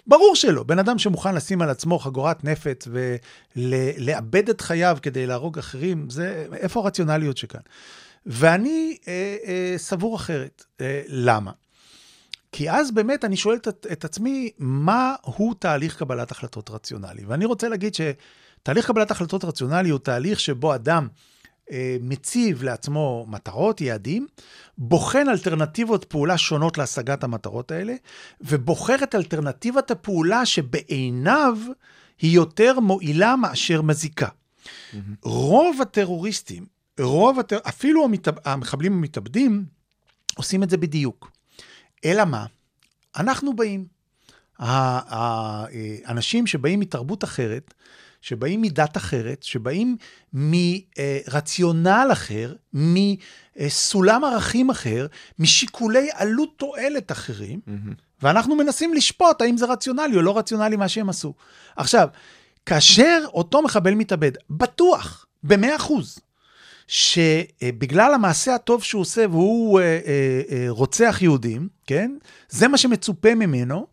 ברור שלא. בן אדם שמוכן לשים על עצמו חגורת נפץ ולאבד את חייו כדי להרוג אחרים, זה, איפה הרציונליות שכאן? ואני אה, אה, סבור אחרת. אה, למה? כי אז באמת אני שואל את, את עצמי, מה הוא תהליך קבלת החלטות רציונלי? ואני רוצה להגיד שתהליך קבלת החלטות רציונלי הוא תהליך שבו אדם אה, מציב לעצמו מטרות, יעדים, בוחן אלטרנטיבות פעולה שונות להשגת המטרות האלה, ובוחר את אלטרנטיבת הפעולה שבעיניו היא יותר מועילה מאשר מזיקה. רוב הטרוריסטים, רוב הטר... אפילו המתאב... המחבלים המתאבדים, עושים את זה בדיוק. אלא מה? אנחנו באים. האנשים שבאים מתרבות אחרת, שבאים מדת אחרת, שבאים מרציונל אחר, מסולם ערכים אחר, משיקולי עלות תועלת אחרים, ואנחנו מנסים לשפוט האם זה רציונלי או לא רציונלי מה שהם עשו. עכשיו, כאשר אותו מחבל מתאבד, בטוח, במאה אחוז, שבגלל המעשה הטוב שהוא עושה והוא אה, אה, אה, רוצח יהודים, כן? זה מה שמצופה ממנו,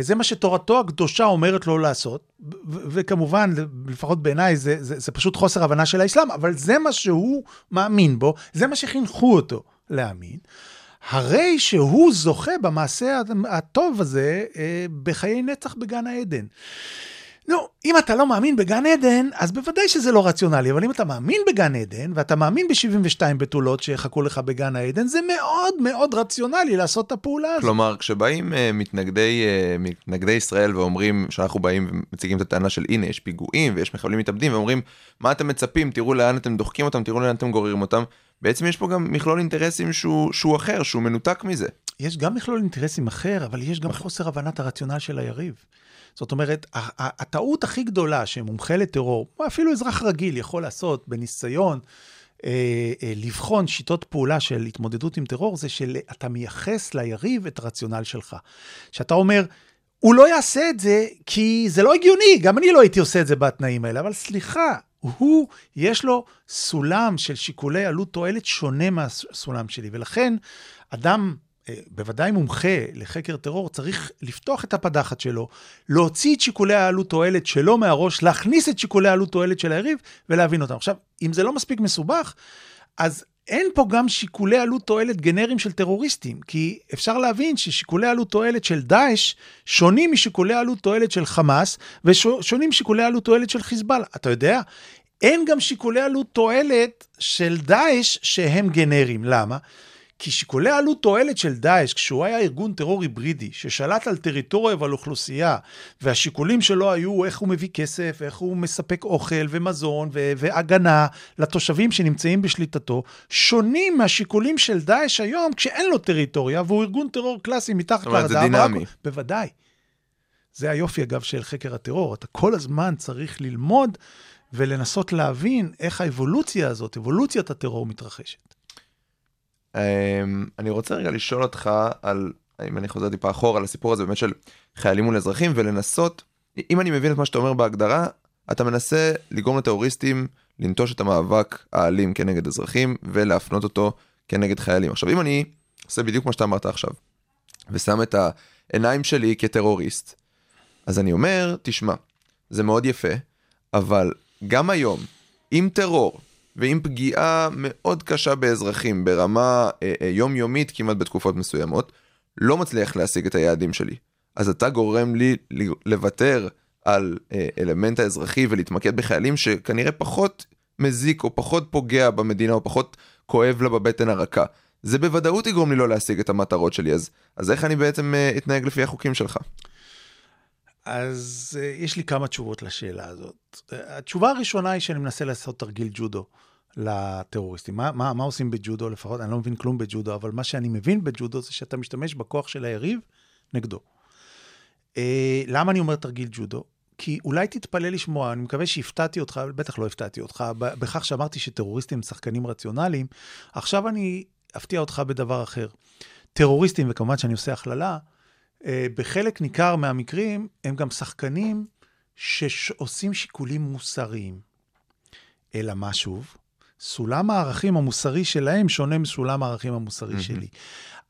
זה מה שתורתו הקדושה אומרת לו לעשות, וכמובן, לפחות בעיניי, זה, זה, זה פשוט חוסר הבנה של האסלאם, אבל זה מה שהוא מאמין בו, זה מה שחינכו אותו להאמין. הרי שהוא זוכה במעשה הטוב הזה בחיי נצח בגן העדן. נו, אם אתה לא מאמין בגן עדן, אז בוודאי שזה לא רציונלי, אבל אם אתה מאמין בגן עדן, ואתה מאמין ב-72 בתולות שיחכו לך בגן העדן, זה מאוד מאוד רציונלי לעשות את הפעולה הזאת. כלומר, כשבאים uh, מתנגדי, uh, מתנגדי ישראל ואומרים שאנחנו באים ומציגים את הטענה של הנה, יש פיגועים ויש מחבלים מתאבדים, ואומרים, מה אתם מצפים, תראו לאן אתם דוחקים אותם, תראו לאן אתם גוררים אותם, בעצם יש פה גם מכלול אינטרסים שהוא, שהוא אחר, שהוא מנותק מזה. יש גם מכלול אינטרסים אחר, אבל יש גם חוסר הבנת הרציונל של היריב. זאת אומרת, הטעות הכי גדולה שמומחה לטרור, או אפילו אזרח רגיל יכול לעשות בניסיון אה, אה, לבחון שיטות פעולה של התמודדות עם טרור, זה שאתה מייחס ליריב את הרציונל שלך. שאתה אומר, הוא לא יעשה את זה כי זה לא הגיוני, גם אני לא הייתי עושה את זה בתנאים האלה, אבל סליחה, הוא, יש לו סולם של שיקולי עלות תועלת שונה מהסולם שלי, ולכן אדם בוודאי מומחה לחקר טרור, צריך לפתוח את הפדחת שלו, להוציא את שיקולי העלות תועלת שלו מהראש, להכניס את שיקולי העלות תועלת של היריב ולהבין אותם. עכשיו, אם זה לא מספיק מסובך, אז אין פה גם שיקולי עלות תועלת גנריים של טרוריסטים, כי אפשר להבין ששיקולי עלות תועלת של דאעש שונים משיקולי עלות תועלת של חמאס, ושונים משיקולי עלות תועלת של חיזבאללה. אתה יודע, אין גם שיקולי עלות תועלת של דאעש שהם גנריים. למה? כי שיקולי עלות תועלת של דאעש, כשהוא היה ארגון טרור היברידי, ששלט על טריטוריה ועל אוכלוסייה, והשיקולים שלו היו איך הוא מביא כסף, איך הוא מספק אוכל ומזון ו- והגנה לתושבים שנמצאים בשליטתו, שונים מהשיקולים של דאעש היום, כשאין לו טריטוריה, והוא ארגון טרור קלאסי מתחת לאדמה. זאת אומרת, זה דינמי. בוודאי. זה היופי, אגב, של חקר הטרור. אתה כל הזמן צריך ללמוד ולנסות להבין איך האבולוציה הזאת, אבולוציית הטרור מתרחשת. אמ, אני רוצה רגע לשאול אותך על, אם אני חוזר טיפה אחורה, על הסיפור הזה באמת של חיילים מול אזרחים, ולנסות, אם אני מבין את מה שאתה אומר בהגדרה, אתה מנסה לגרום לטרוריסטים לנטוש את המאבק האלים כנגד אזרחים, ולהפנות אותו כנגד חיילים. עכשיו, אם אני עושה בדיוק מה שאתה אמרת עכשיו, ושם את העיניים שלי כטרוריסט, אז אני אומר, תשמע, זה מאוד יפה, אבל גם היום, עם טרור, ועם פגיעה מאוד קשה באזרחים ברמה אה, אה, יומיומית כמעט בתקופות מסוימות, לא מצליח להשיג את היעדים שלי. אז אתה גורם לי לוותר על אה, אלמנט האזרחי ולהתמקד בחיילים שכנראה פחות מזיק או פחות פוגע במדינה או פחות כואב לה בבטן הרכה. זה בוודאות יגרום לי לא להשיג את המטרות שלי, אז, אז איך אני בעצם אה, אתנהג לפי החוקים שלך? אז uh, יש לי כמה תשובות לשאלה הזאת. Uh, התשובה הראשונה היא שאני מנסה לעשות תרגיל ג'ודו לטרוריסטים. מה, מה, מה עושים בג'ודו לפחות? אני לא מבין כלום בג'ודו, אבל מה שאני מבין בג'ודו זה שאתה משתמש בכוח של היריב נגדו. Uh, למה אני אומר תרגיל ג'ודו? כי אולי תתפלא לשמוע, אני מקווה שהפתעתי אותך, בטח לא הפתעתי אותך, בכך שאמרתי שטרוריסטים הם שחקנים רציונליים. עכשיו אני אפתיע אותך בדבר אחר. טרוריסטים, וכמובן שאני עושה הכללה, אה, בחלק ניכר מהמקרים הם גם שחקנים שעושים שיקולים מוסריים. אלא מה שוב? סולם הערכים המוסרי שלהם שונה מסולם הערכים המוסרי mm-hmm. שלי.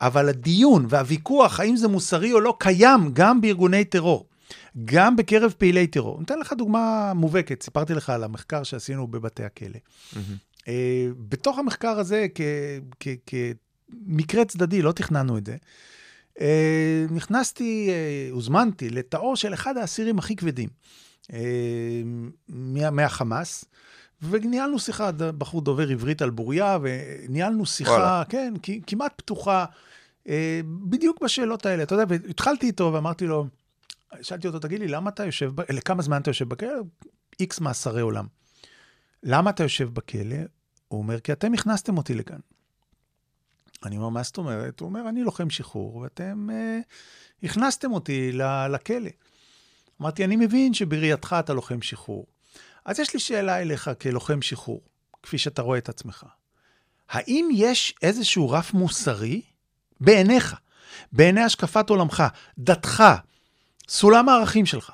אבל הדיון והוויכוח, האם זה מוסרי או לא, קיים גם בארגוני טרור, גם בקרב פעילי טרור. אני אתן לך דוגמה מובהקת, סיפרתי לך על המחקר שעשינו בבתי הכלא. Mm-hmm. Uh, בתוך המחקר הזה, כמקרה צדדי, לא תכננו את זה, אה, נכנסתי, אה, הוזמנתי לתאו של אחד האסירים הכי כבדים אה, מה, מהחמאס, וניהלנו שיחה, בחור דובר עברית על בוריה, וניהלנו שיחה, וואלה. כן, כמעט פתוחה, בדיוק בשאלות האלה. אתה יודע, והתחלתי איתו ואמרתי לו, שאלתי אותו, תגיד לי, למה אתה יושב, לכמה זמן אתה יושב בכלא? איקס מאסרי עולם. למה אתה יושב בכלא? הוא אומר, כי אתם הכנסתם אותי לכאן. אני אומר, מה זאת אומרת? הוא אומר, אני לוחם שחרור, ואתם אה, הכנסתם אותי לכלא. אמרתי, אני מבין שבראייתך אתה לוחם שחרור. אז יש לי שאלה אליך כלוחם שחרור, כפי שאתה רואה את עצמך. האם יש איזשהו רף מוסרי בעיניך, בעיני השקפת עולמך, דתך, סולם הערכים שלך,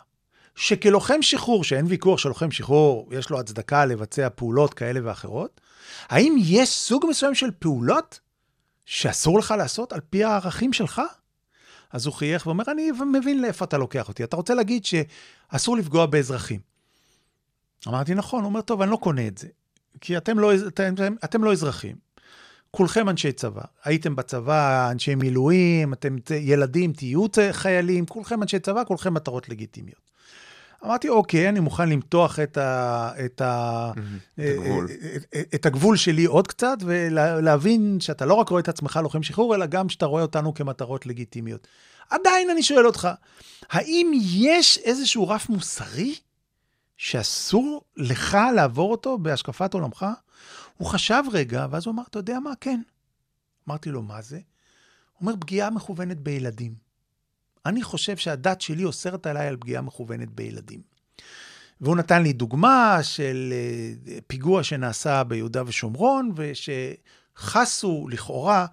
שכלוחם שחרור, שאין ויכוח שלוחם שחרור, יש לו הצדקה לבצע פעולות כאלה ואחרות, האם יש סוג מסוים של פעולות שאסור לך לעשות על פי הערכים שלך? אז הוא חייך ואומר, אני מבין לאיפה אתה לוקח אותי. אתה רוצה להגיד שאסור לפגוע באזרחים. אמרתי, נכון. הוא אומר, טוב, אני לא קונה את זה. כי אתם לא, אתם, אתם, אתם לא אזרחים. כולכם אנשי צבא. הייתם בצבא, אנשי מילואים, אתם ילדים, תהיו חיילים, כולכם אנשי צבא, כולכם מטרות לגיטימיות. אמרתי, אוקיי, אני מוכן למתוח את, ה, את, ה, את הגבול. את, את הגבול שלי עוד קצת, ולהבין שאתה לא רק רואה את עצמך לוחם שחרור, אלא גם שאתה רואה אותנו כמטרות לגיטימיות. עדיין אני שואל אותך, האם יש איזשהו רף מוסרי שאסור לך לעבור אותו בהשקפת עולמך? הוא חשב רגע, ואז הוא אמר, אתה יודע מה? כן. אמרתי לו, מה זה? הוא אומר, פגיעה מכוונת בילדים. אני חושב שהדת שלי אוסרת עליי על פגיעה מכוונת בילדים. והוא נתן לי דוגמה של אה, פיגוע שנעשה ביהודה ושומרון, ושחסו לכאורה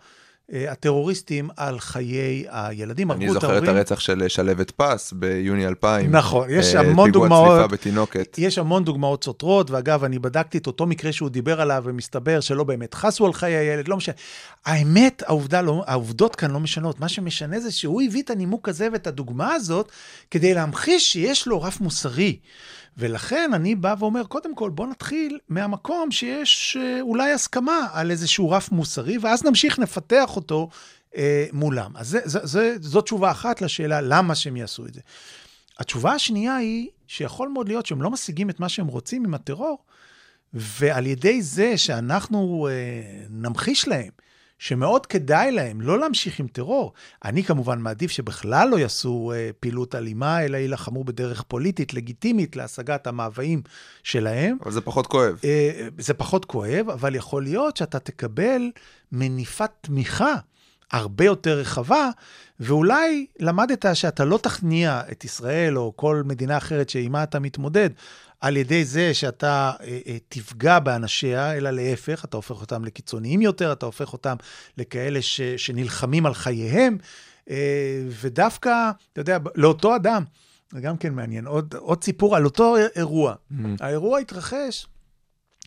הטרוריסטים על חיי הילדים. אני זוכר את הרצח של שלוות פס ביוני 2000. נכון, יש המון דוגמאות. פיגוע צליפה בתינוקת. יש המון דוגמאות סותרות, ואגב, אני בדקתי את אותו מקרה שהוא דיבר עליו, ומסתבר שלא באמת חסו על חיי הילד, לא משנה. האמת, העובדה לא, העובדות כאן לא משנות. מה שמשנה זה שהוא הביא את הנימוק הזה ואת הדוגמה הזאת, כדי להמחיש שיש לו רף מוסרי. ולכן אני בא ואומר, קודם כל, בוא נתחיל מהמקום שיש אה, אולי הסכמה על איזשהו רף מוסרי, ואז נמשיך, נפתח אותו אה, מולם. אז זה, זה, זה, זו תשובה אחת לשאלה למה שהם יעשו את זה. התשובה השנייה היא שיכול מאוד להיות שהם לא משיגים את מה שהם רוצים עם הטרור, ועל ידי זה שאנחנו אה, נמחיש להם שמאוד כדאי להם לא להמשיך עם טרור. אני כמובן מעדיף שבכלל לא יעשו אה, פעילות אלימה, אלא יילחמו בדרך פוליטית לגיטימית להשגת המאוויים שלהם. אבל זה פחות כואב. אה, זה פחות כואב, אבל יכול להיות שאתה תקבל מניפת תמיכה. הרבה יותר רחבה, ואולי למדת שאתה לא תכניע את ישראל או כל מדינה אחרת שעימה אתה מתמודד על ידי זה שאתה אה, אה, תפגע באנשיה, אלא להפך, אתה הופך אותם לקיצוניים יותר, אתה הופך אותם לכאלה ש, שנלחמים על חייהם, אה, ודווקא, אתה יודע, לאותו אדם, זה גם כן מעניין, עוד, עוד סיפור על אותו אירוע. Mm-hmm. האירוע התרחש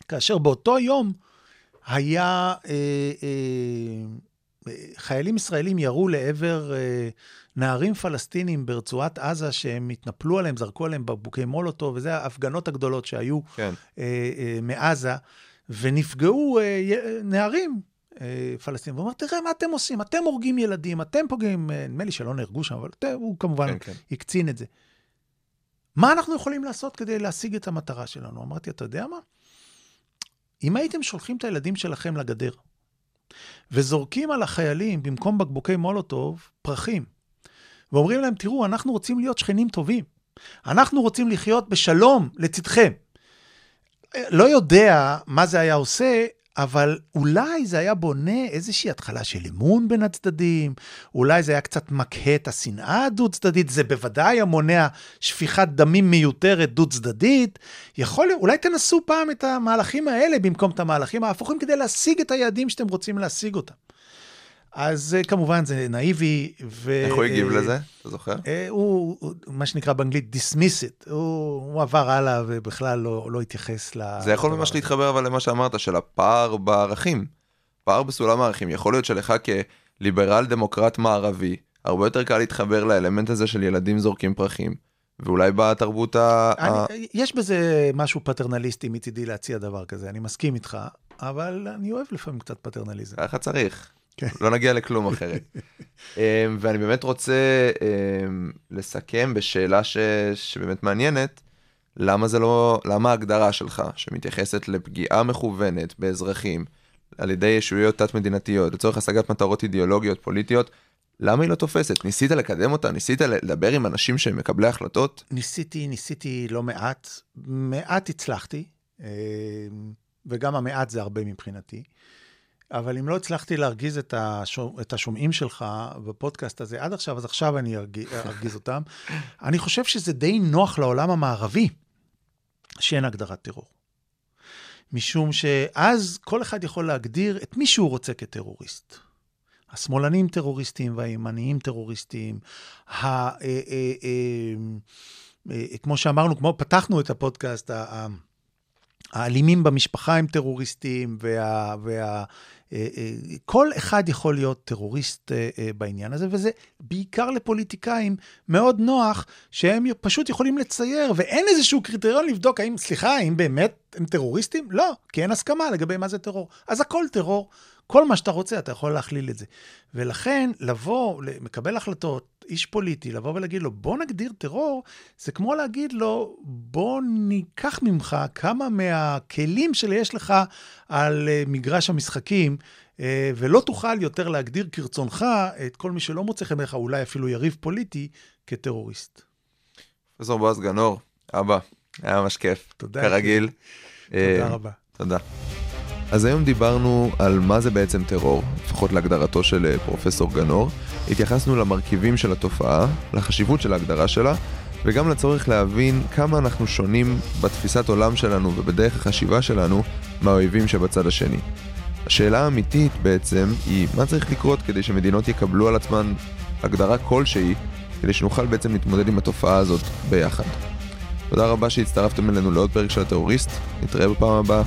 כאשר באותו יום היה... אה, אה, חיילים ישראלים ירו לעבר אה, נערים פלסטינים ברצועת עזה שהם התנפלו עליהם, זרקו עליהם בקבוקי מולוטו, וזה ההפגנות הגדולות שהיו כן. אה, אה, מעזה, ונפגעו נערים פלסטינים. הוא אמר, תראה מה אתם עושים, אתם הורגים ילדים, אתם פוגעים, נדמה לי שלא נהרגו שם, אבל הוא כמובן כן, כן. הקצין את זה. מה אנחנו יכולים לעשות כדי להשיג את המטרה שלנו? אמרתי, אתה יודע מה? אם הייתם שולחים את הילדים שלכם לגדר, וזורקים על החיילים, במקום בקבוקי מולוטוב, פרחים. ואומרים להם, תראו, אנחנו רוצים להיות שכנים טובים. אנחנו רוצים לחיות בשלום לצדכם. לא יודע מה זה היה עושה, אבל אולי זה היה בונה איזושהי התחלה של אמון בין הצדדים, אולי זה היה קצת מקהה את השנאה הדו-צדדית, זה בוודאי היה מונע שפיכת דמים מיותרת דו-צדדית. יכול אולי תנסו פעם את המהלכים האלה במקום את המהלכים ההפוכים כדי להשיג את היעדים שאתם רוצים להשיג אותם. אז אה, כמובן זה נאיבי. ו... איך הוא הגיב uh, לזה? אתה זוכר? הוא, הוא, מה שנקרא באנגלית, dismiss it. הוא, הוא עבר הלאה ובכלל לא, לא התייחס ל... זה יכול ממש להתחבר אבל למה שאמרת, של הפער בערכים. פער בסולם הערכים. יכול להיות שלך כליברל דמוקרט מערבי, הרבה יותר קל להתחבר לאלמנט הזה של ילדים זורקים פרחים. ואולי בתרבות ה... אני, יש בזה משהו פטרנליסטי מצידי להציע דבר כזה, אני מסכים איתך, אבל אני אוהב לפעמים קצת פטרנליזם. ככה צריך. כן. לא נגיע לכלום אחרת. אמ, ואני באמת רוצה אמ, לסכם בשאלה ש... שבאמת מעניינת, למה זה לא, למה ההגדרה שלך, שמתייחסת לפגיעה מכוונת באזרחים על ידי ישויות תת-מדינתיות, לצורך השגת מטרות אידיאולוגיות, פוליטיות, למה היא לא תופסת? ניסית לקדם אותה? ניסית לדבר עם אנשים שהם מקבלי החלטות? ניסיתי, ניסיתי לא מעט. מעט הצלחתי, אמ, וגם המעט זה הרבה מבחינתי. אבל אם לא הצלחתי להרגיז את, השומע, את השומעים שלך בפודקאסט הזה עד עכשיו, אז עכשיו אני ארגיז, ארגיז אותם. אני חושב שזה די נוח לעולם המערבי שאין הגדרת טרור. משום שאז כל אחד יכול להגדיר את מי שהוא רוצה כטרוריסט. השמאלנים טרוריסטים והימניים טרוריסטים, ה, אה, אה, אה, כמו שאמרנו, כמו פתחנו את הפודקאסט, האלימים במשפחה הם טרוריסטים, וה, וה, אה, אה, כל אחד יכול להיות טרוריסט אה, בעניין הזה, וזה בעיקר לפוליטיקאים מאוד נוח, שהם פשוט יכולים לצייר, ואין איזשהו קריטריון לבדוק האם, סליחה, האם באמת הם טרוריסטים? לא, כי אין הסכמה לגבי מה זה טרור. אז הכל טרור. כל מה שאתה רוצה, אתה יכול להכליל את זה. ולכן, לבוא, מקבל החלטות, איש פוליטי, לבוא ולהגיד לו, בוא נגדיר טרור, זה כמו להגיד לו, בוא ניקח ממך כמה מהכלים שיש לך על אה, מגרש המשחקים, אה, ולא תוכל יותר להגדיר כרצונך את כל מי שלא מוצא חן בעיניך, אולי אפילו יריב פוליטי, כטרוריסט. פרופסור בועז גנור, אבא, היה ממש כיף. תודה. כרגיל. תודה אה, רבה. תודה. אז היום דיברנו על מה זה בעצם טרור, לפחות להגדרתו של אה, פרופסור גנור. התייחסנו למרכיבים של התופעה, לחשיבות של ההגדרה שלה, וגם לצורך להבין כמה אנחנו שונים בתפיסת עולם שלנו ובדרך החשיבה שלנו מהאויבים שבצד השני. השאלה האמיתית בעצם היא מה צריך לקרות כדי שמדינות יקבלו על עצמן הגדרה כלשהי, כדי שנוכל בעצם להתמודד עם התופעה הזאת ביחד. תודה רבה שהצטרפתם אלינו לעוד פרק של הטרוריסט, נתראה בפעם הבאה.